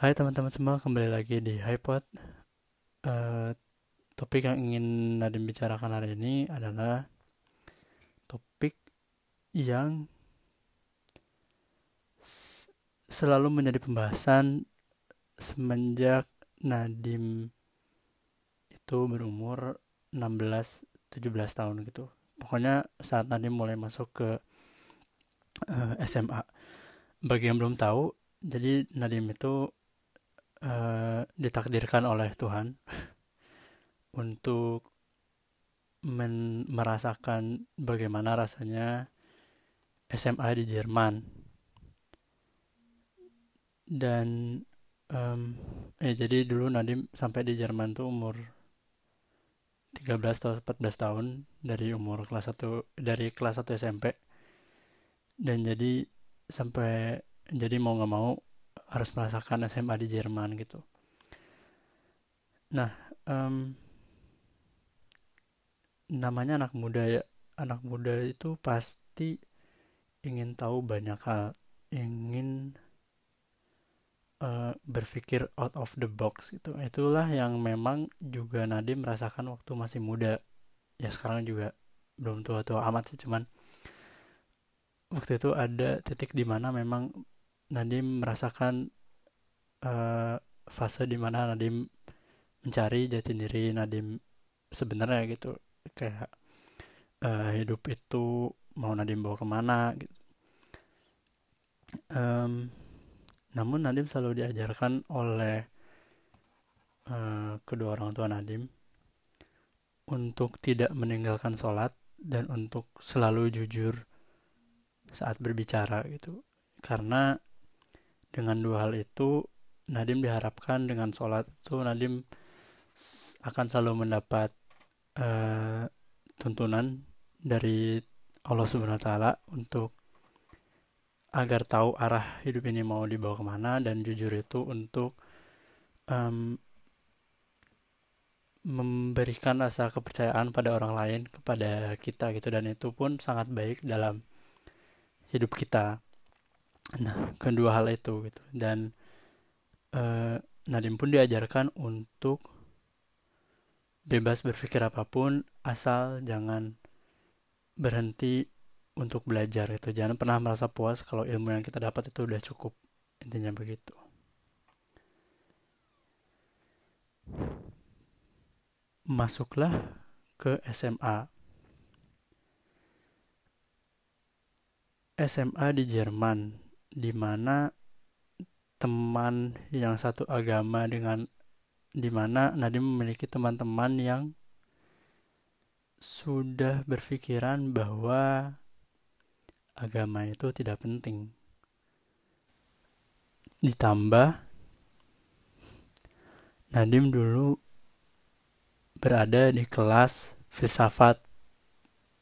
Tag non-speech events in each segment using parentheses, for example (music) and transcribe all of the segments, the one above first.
Hai teman-teman semua, kembali lagi di HiPod. Uh, topik yang ingin Nadim bicarakan hari ini adalah topik yang selalu menjadi pembahasan semenjak Nadim itu berumur 16-17 tahun gitu. Pokoknya saat Nadim mulai masuk ke uh, eh, SMA. Bagi yang belum tahu, jadi Nadim itu uh, ditakdirkan oleh Tuhan (laughs) untuk men merasakan bagaimana rasanya SMA di Jerman. Dan um, eh jadi dulu Nadim sampai di Jerman tuh umur 13 atau 14 tahun dari umur kelas 1 dari kelas 1 SMP dan jadi sampai jadi mau nggak mau harus merasakan SMA di Jerman gitu. Nah um, namanya anak muda ya anak muda itu pasti ingin tahu banyak hal ingin uh, berpikir out of the box gitu. Itulah yang memang juga Nadim merasakan waktu masih muda. Ya sekarang juga belum tua-tua amat sih cuman waktu itu ada titik di mana memang Nadim merasakan uh, fase di mana Nadim mencari jati diri Nadim sebenarnya gitu. Kayak uh, hidup itu mau Nadim bawa ke mana gitu. Um, namun Nadim selalu diajarkan oleh uh, kedua orang tua Nadim untuk tidak meninggalkan sholat dan untuk selalu jujur saat berbicara gitu. Karena dengan dua hal itu Nadim diharapkan dengan sholat itu Nadim akan selalu mendapat uh, tuntunan dari Allah Subhanahu Wa Taala untuk agar tahu arah hidup ini mau dibawa ke mana dan jujur itu untuk um, memberikan rasa kepercayaan pada orang lain kepada kita gitu. Dan itu pun sangat baik dalam hidup kita nah kedua hal itu gitu. Dan uh, Nadim pun diajarkan untuk bebas berpikir apa pun asal jangan berhenti untuk belajar itu jangan pernah merasa puas kalau ilmu yang kita dapat itu udah cukup. Intinya begitu. Masuklah ke SMA SMA di Jerman di mana teman yang satu agama dengan di mana Nadim memiliki teman-teman yang sudah berpikiran bahwa agama itu tidak penting. Ditambah Nadim dulu berada di kelas filsafat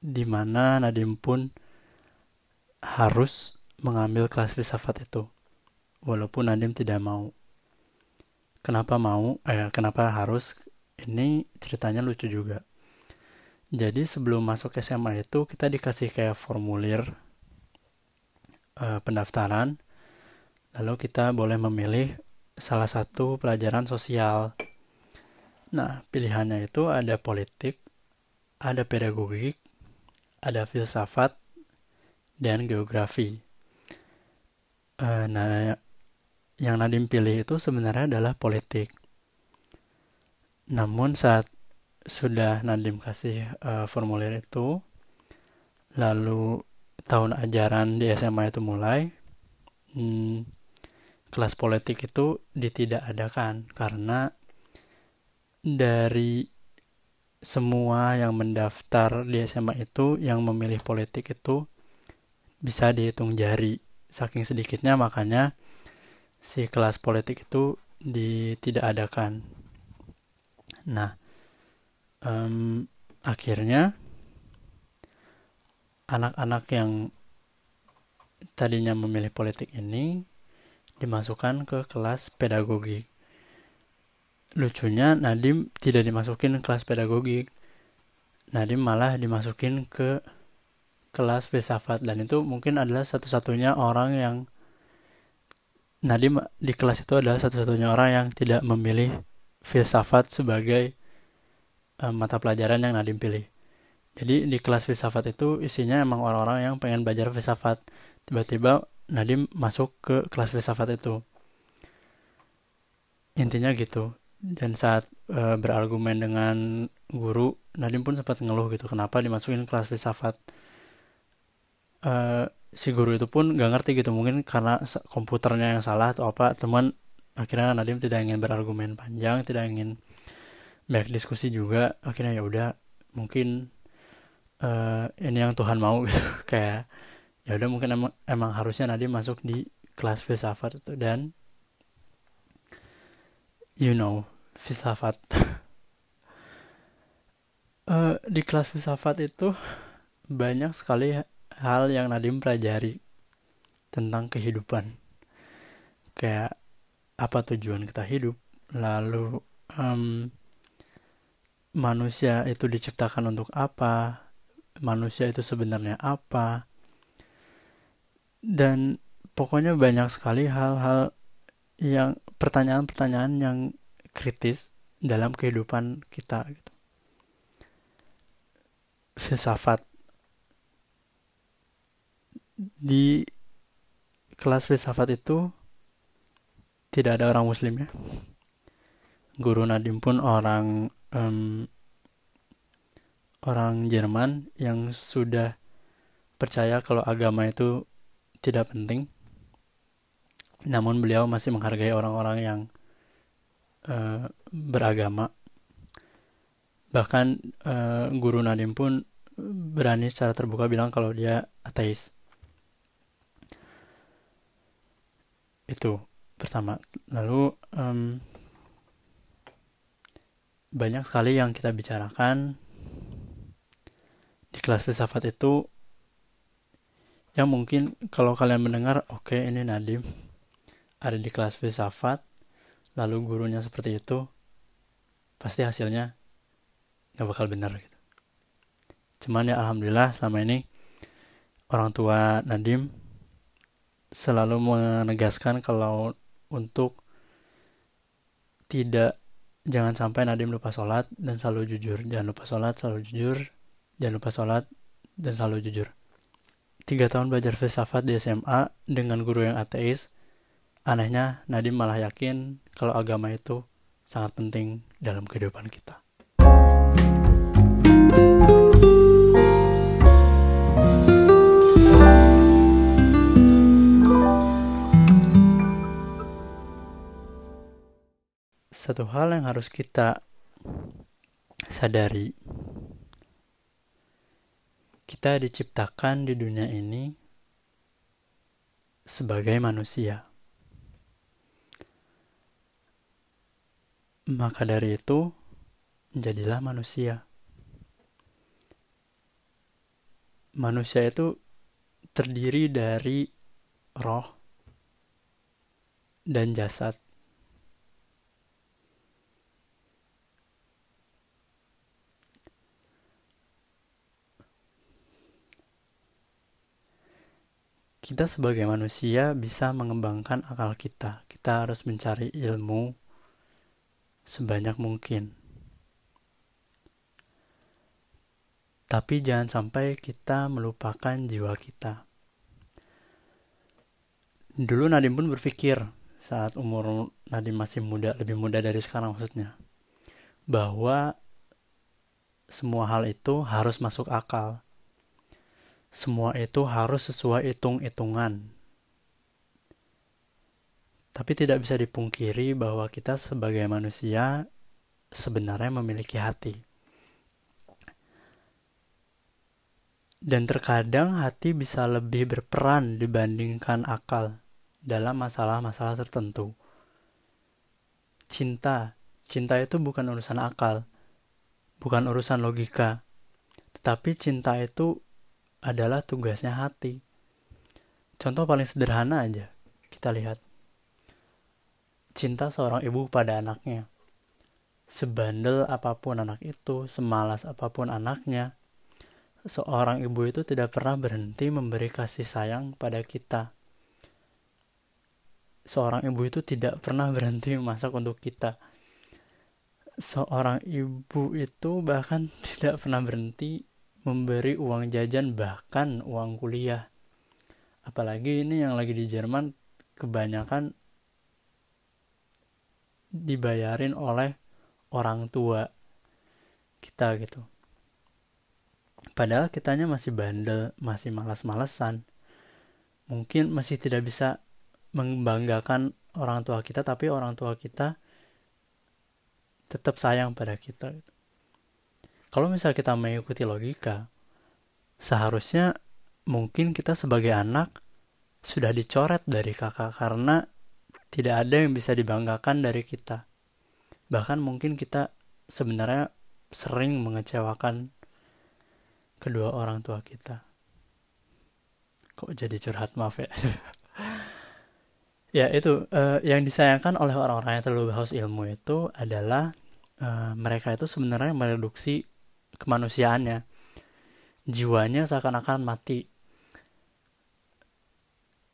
di mana Nadim pun harus mengambil kelas filsafat itu walaupun Nadim tidak mau. Kenapa mau? Eh kenapa harus? Ini ceritanya lucu juga. Jadi sebelum masuk SMA itu kita dikasih kayak formulir eh, pendaftaran. Lalu kita boleh memilih salah satu pelajaran sosial. Nah pilihannya itu ada politik ada pedagogik ada filsafat dan geografi uh, nah yang Nadim pilih itu sebenarnya adalah politik. Namun saat sudah Nadim kasih uh, formulir itu lalu tahun ajaran di SMA itu mulai hmm, kelas politik itu ditidakadakan karena dari semua yang mendaftar di SMA itu yang memilih politik itu bisa dihitung jari saking sedikitnya makanya si kelas politik itu ditidakadakan nah um, akhirnya anak-anak yang tadinya memilih politik ini dimasukkan ke kelas pedagogi. Lucunya Nadim tidak dimasukin kelas pedagogi. Nadim malah dimasukin ke kelas filsafat dan itu mungkin adalah satu-satunya orang yang Nadim di kelas itu adalah satu-satunya orang yang tidak memilih filsafat sebagai uh, mata pelajaran yang Nadim pilih. Jadi di kelas filsafat itu isinya emang orang-orang yang pengen belajar filsafat. Tiba-tiba Nadim masuk ke kelas filsafat itu. Intinya gitu. Dan saat uh, berargumen dengan guru, Nadim pun sempat ngeluh gitu kenapa dimasukin kelas filsafat. Uh, si guru itu pun gak ngerti gitu mungkin karena komputernya yang salah atau apa teman akhirnya Nadim tidak ingin berargumen panjang tidak ingin banyak diskusi juga akhirnya ya udah mungkin uh, ini yang Tuhan mau (laughs) gitu kayak ya udah mungkin emang, emang harusnya Nadim masuk di kelas filsafat itu dan you know filsafat. Uh, (laughs) di kelas filsafat itu banyak sekali hal yang Nadim pelajari tentang kehidupan kayak apa tujuan kita hidup lalu um, manusia itu diciptakan untuk apa manusia itu sebenarnya apa dan pokoknya banyak sekali hal-hal yang pertanyaan-pertanyaan yang kritis dalam kehidupan kita gitu. filsafat di kelas filsafat itu tidak ada orang muslim ya. Guru Nadim pun orang um, orang Jerman yang sudah percaya kalau agama itu tidak penting. Namun beliau masih menghargai orang-orang yang uh, beragama. Bahkan uh, guru Nadim pun berani secara terbuka bilang kalau dia ateis itu pertama. Lalu um, banyak sekali yang kita bicarakan di kelas filsafat itu yang mungkin kalau kalian mendengar oke okay, ini Nadim ada di kelas filsafat lalu gurunya seperti itu pasti hasilnya nggak bakal benar gitu. Cuman ya alhamdulillah selama ini orang tua Nadim selalu menegaskan kalau untuk tidak jangan sampai Nadim lupa sholat dan selalu jujur. Jangan lupa sholat selalu jujur. Jangan lupa sholat dan selalu jujur. Tiga tahun belajar filsafat di SMA dengan guru yang ateis anehnya Nadim malah yakin kalau agama itu sangat penting dalam kehidupan kita satu hal yang harus kita sadari. Kita diciptakan di dunia ini sebagai manusia. Maka dari itu jadilah manusia. Manusia itu terdiri dari roh dan jasad kita sebagai manusia bisa mengembangkan akal kita. Kita harus mencari ilmu sebanyak mungkin. Tapi jangan sampai kita melupakan jiwa kita. Dulu Nadim pun berpikir saat umur Nadim masih muda, lebih muda dari sekarang maksudnya, bahwa semua hal itu harus masuk akal semua itu harus sesuai hitung-hitungan. Tapi tidak bisa dipungkiri bahwa kita sebagai manusia sebenarnya memiliki hati. Dan terkadang hati bisa lebih berperan dibandingkan akal dalam masalah-masalah tertentu. Cinta, cinta itu bukan urusan akal, bukan urusan logika, tetapi cinta itu adalah tugasnya hati. Contoh paling sederhana aja, kita lihat. Cinta seorang ibu pada anaknya. Sebandel apa pun anak itu, semalas apa pun anaknya, seorang ibu itu tidak pernah berhenti memberi kasih sayang pada kita. seorang ibu itu tidak pernah berhenti memasak untuk kita seorang ibu itu bahkan (laughs) tidak pernah berhenti memberi uang jajan bahkan uang kuliah. Apalagi ini yang lagi di Jerman kebanyakan dibayarin oleh orang tua kita gitu. Padahal kitanya masih bandel masih malas-malesan mungkin masih tidak bisa membanggakan orang tua kita tapi orang tua kita tetap sayang pada kita. Kalau misal kita mengikuti logika, seharusnya mungkin kita sebagai anak sudah dicoret dari kakak karena tidak ada yang bisa dibanggakan dari kita. Bahkan mungkin kita sebenarnya sering mengecewakan kedua orang tua kita. Kok jadi curhat maaf ya. (laughs) ya itu uh, yang disayangkan oleh orang-orang yang terlalu haus ilmu itu adalah uh, mereka itu sebenarnya mereduksi kemanusiaannya. Jiwanya seakan-akan mati.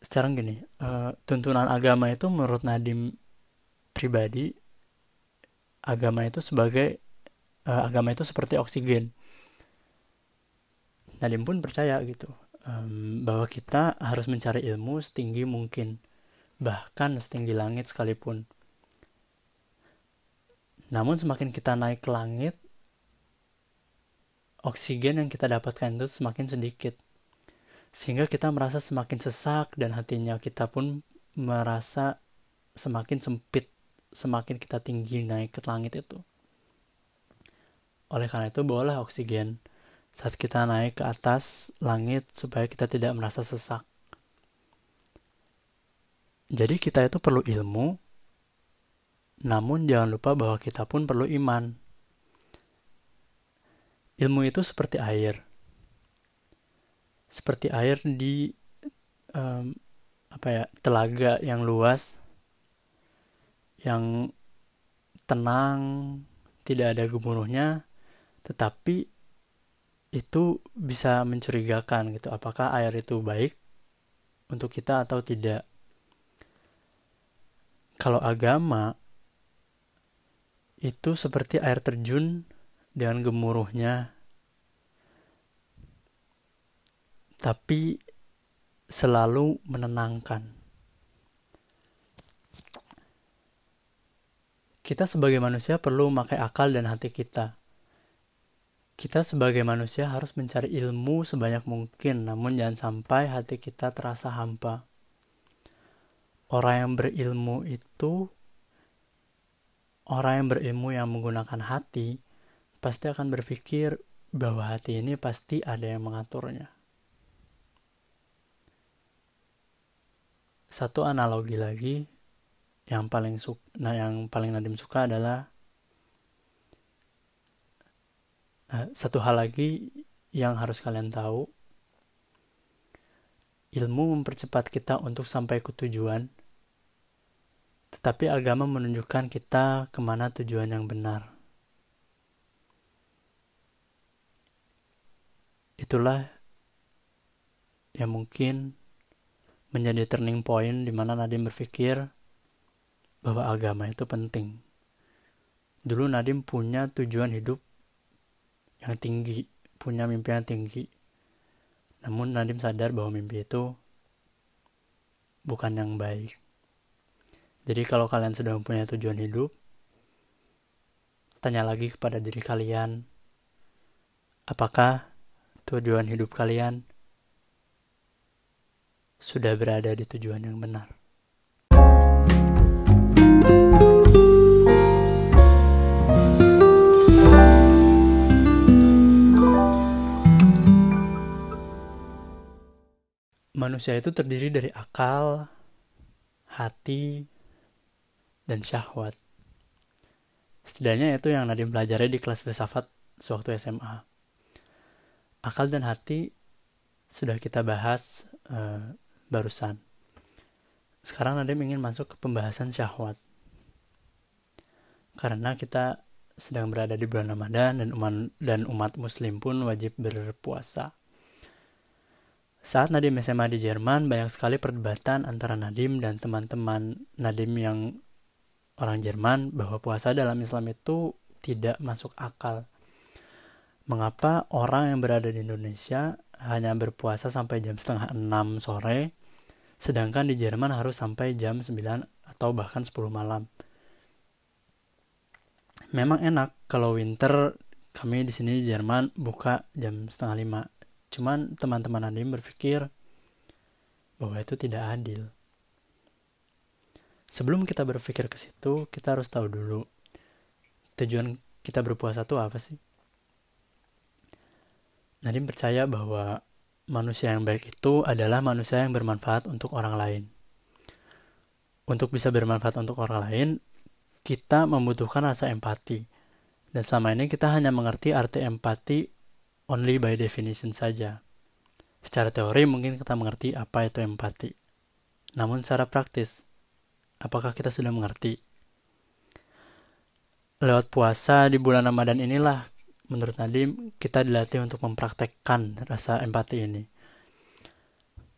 Sekarang gini uh, tuntunan agama itu menurut Nadim pribadi agama itu sebagai uh, agama itu seperti oksigen. Nadim pun percaya gitu bahwa kita harus mencari ilmu setinggi mungkin bahkan setinggi langit sekalipun. Namun semakin kita naik ke langit, oksigen yang kita dapatkan itu semakin sedikit. Sehingga kita merasa semakin sesak dan hatinya kita pun merasa semakin sempit semakin kita tinggi naik ke langit itu. Oleh karena itu bawalah oksigen saat kita naik ke atas langit supaya kita tidak merasa sesak. Jadi kita itu perlu ilmu, namun jangan lupa bahwa kita pun perlu iman. Ilmu itu seperti air. Seperti air di um, apa ya, telaga yang luas yang tenang, tidak ada gemuruhnya, tetapi itu bisa mencurigakan gitu apakah air itu baik untuk kita atau tidak kalau agama itu seperti air terjun dengan gemuruhnya. Tapi selalu menenangkan. Kita sebagai manusia perlu memakai akal dan hati kita. Kita sebagai manusia harus mencari ilmu sebanyak mungkin namun jangan sampai hati kita terasa hampa. Orang yang berilmu itu orang yang berilmu yang menggunakan hati pasti akan berpikir bahwa hati ini pasti ada yang mengaturnya. Satu analogi lagi yang paling suka, nah yang paling Nadim suka adalah nah, satu hal lagi yang harus kalian tahu ilmu mempercepat kita untuk sampai ke tujuan tetapi agama menunjukkan kita ke mana tujuan yang benar. Itulah yang mungkin menjadi turning point di mana Nadim berpikir bahwa agama itu penting. Dulu Nadim punya tujuan hidup yang tinggi, punya mimpi yang tinggi. Namun Nadim sadar bahwa mimpi itu bukan yang baik. Jadi kalau kalian sudah mempunyai tujuan hidup, tanya lagi kepada diri kalian, apakah tujuan hidup kalian sudah berada di tujuan yang benar. Manusia itu terdiri dari akal, hati, dan syahwat. Setidaknya itu yang Nadim pelajari di kelas filsafat sewaktu SMA. Akal dan hati sudah kita bahas uh, barusan. Sekarang Nadim ingin masuk ke pembahasan syahwat. Karena kita sedang berada di bulan Ramadan dan umat, dan umat muslim pun wajib berpuasa. Saat Nadim SMA di Jerman, banyak sekali perdebatan antara Nadim dan teman-teman Nadim yang orang Jerman bahwa puasa dalam Islam itu tidak masuk akal. Mengapa orang yang berada di Indonesia hanya berpuasa sampai jam setengah 6 sore, sedangkan di Jerman harus sampai jam 9 atau bahkan 10 malam. Memang enak kalau winter kami di sini di Jerman buka jam setengah 5 Cuman teman-teman Nadim berpikir bahwa itu tidak adil. Sebelum kita berpikir ke situ, kita harus tahu dulu tujuan kita berpuasa itu apa sih? Nadim percaya bahwa manusia yang baik itu adalah manusia yang bermanfaat untuk orang lain. Untuk bisa bermanfaat untuk orang lain, kita membutuhkan rasa empati. Dan selama ini kita hanya mengerti arti empati only by definition saja. Secara teori mungkin kita mengerti apa itu empati. Namun secara praktis, apakah kita sudah mengerti? Lewat puasa di bulan Ramadan inilah, menurut Nadim, kita dilatih untuk mempraktekkan rasa empati ini.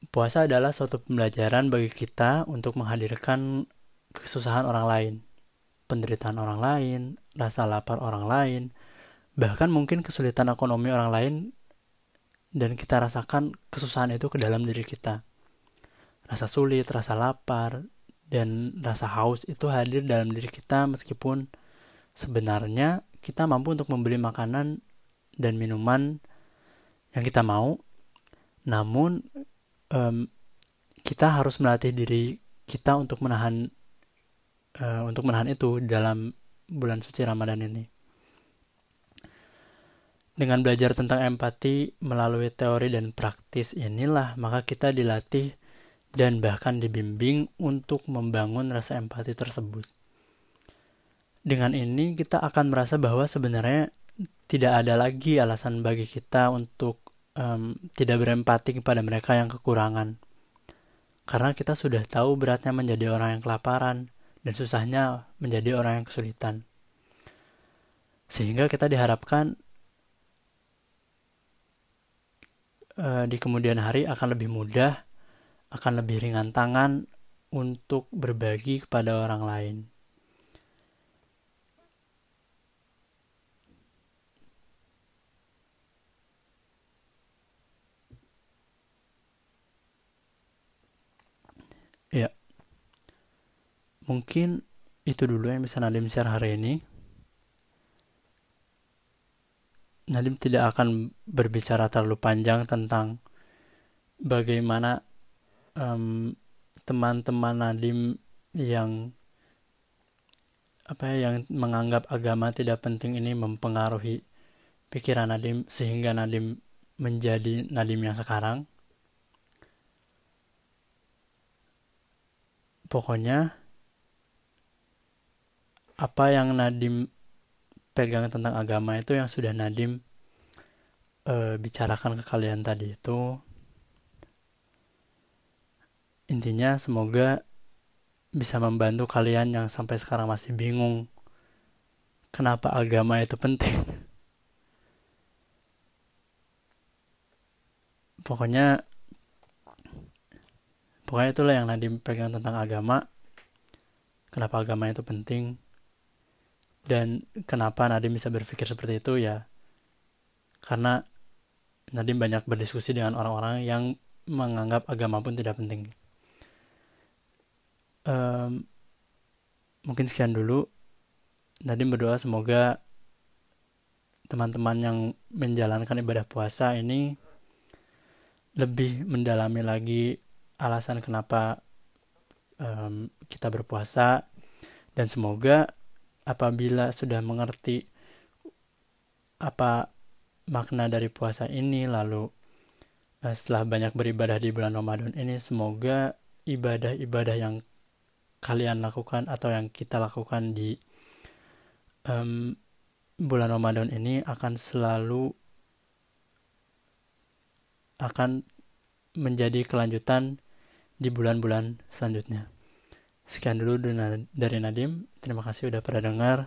Puasa adalah suatu pembelajaran bagi kita untuk menghadirkan kesusahan orang lain, penderitaan orang lain, rasa lapar orang lain, bahkan mungkin kesulitan ekonomi orang lain dan kita rasakan kesusahan itu ke dalam diri kita rasa sulit rasa lapar dan rasa haus itu hadir dalam diri kita meskipun sebenarnya kita mampu untuk membeli makanan dan minuman yang kita mau namun um, kita harus melatih diri kita untuk menahan uh, untuk menahan itu dalam bulan suci Ramadan ini dengan belajar tentang empati melalui teori dan praktis inilah, maka kita dilatih dan bahkan dibimbing untuk membangun rasa empati tersebut. Dengan ini, kita akan merasa bahwa sebenarnya tidak ada lagi alasan bagi kita untuk um, tidak berempati kepada mereka yang kekurangan. Karena kita sudah tahu beratnya menjadi orang yang kelaparan dan susahnya menjadi orang yang kesulitan. Sehingga kita diharapkan uh, di kemudian hari akan lebih mudah, akan lebih ringan tangan untuk berbagi kepada orang lain. Ya, mungkin itu dulu yang bisa Nadim share hari ini. Nadim tidak akan berbicara terlalu panjang tentang bagaimana teman teman-teman Nadim yang apa ya yang menganggap agama tidak penting ini mempengaruhi pikiran Nadim sehingga Nadim menjadi Nadim yang sekarang. Pokoknya apa yang Nadim pegang tentang agama itu yang sudah Nadim uh, bicarakan ke kalian tadi itu. Intinya semoga bisa membantu kalian yang sampai sekarang masih bingung kenapa agama itu penting. (laughs) Pokoknya pokoknya itulah yang Nadim pegang tentang agama. Kenapa agama itu penting dan kenapa Nadim bisa berpikir seperti itu? Ya karena Nadim banyak berdiskusi dengan orang-orang yang menganggap agama pun tidak penting. Um, mungkin sekian dulu. Nadim berdoa semoga teman-teman yang menjalankan ibadah puasa ini lebih mendalami lagi alasan kenapa um, kita berpuasa. Dan semoga apabila sudah mengerti apa makna dari puasa ini lalu eh, setelah banyak beribadah di bulan Ramadan ini semoga ibadah-ibadah yang kalian lakukan atau yang kita lakukan di um, bulan Ramadan ini akan selalu akan menjadi kelanjutan di bulan-bulan selanjutnya. Sekian dulu dari Nadim. Terima kasih udah pernah dengar.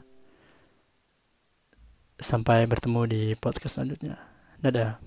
Sampai bertemu di podcast selanjutnya. Dadah.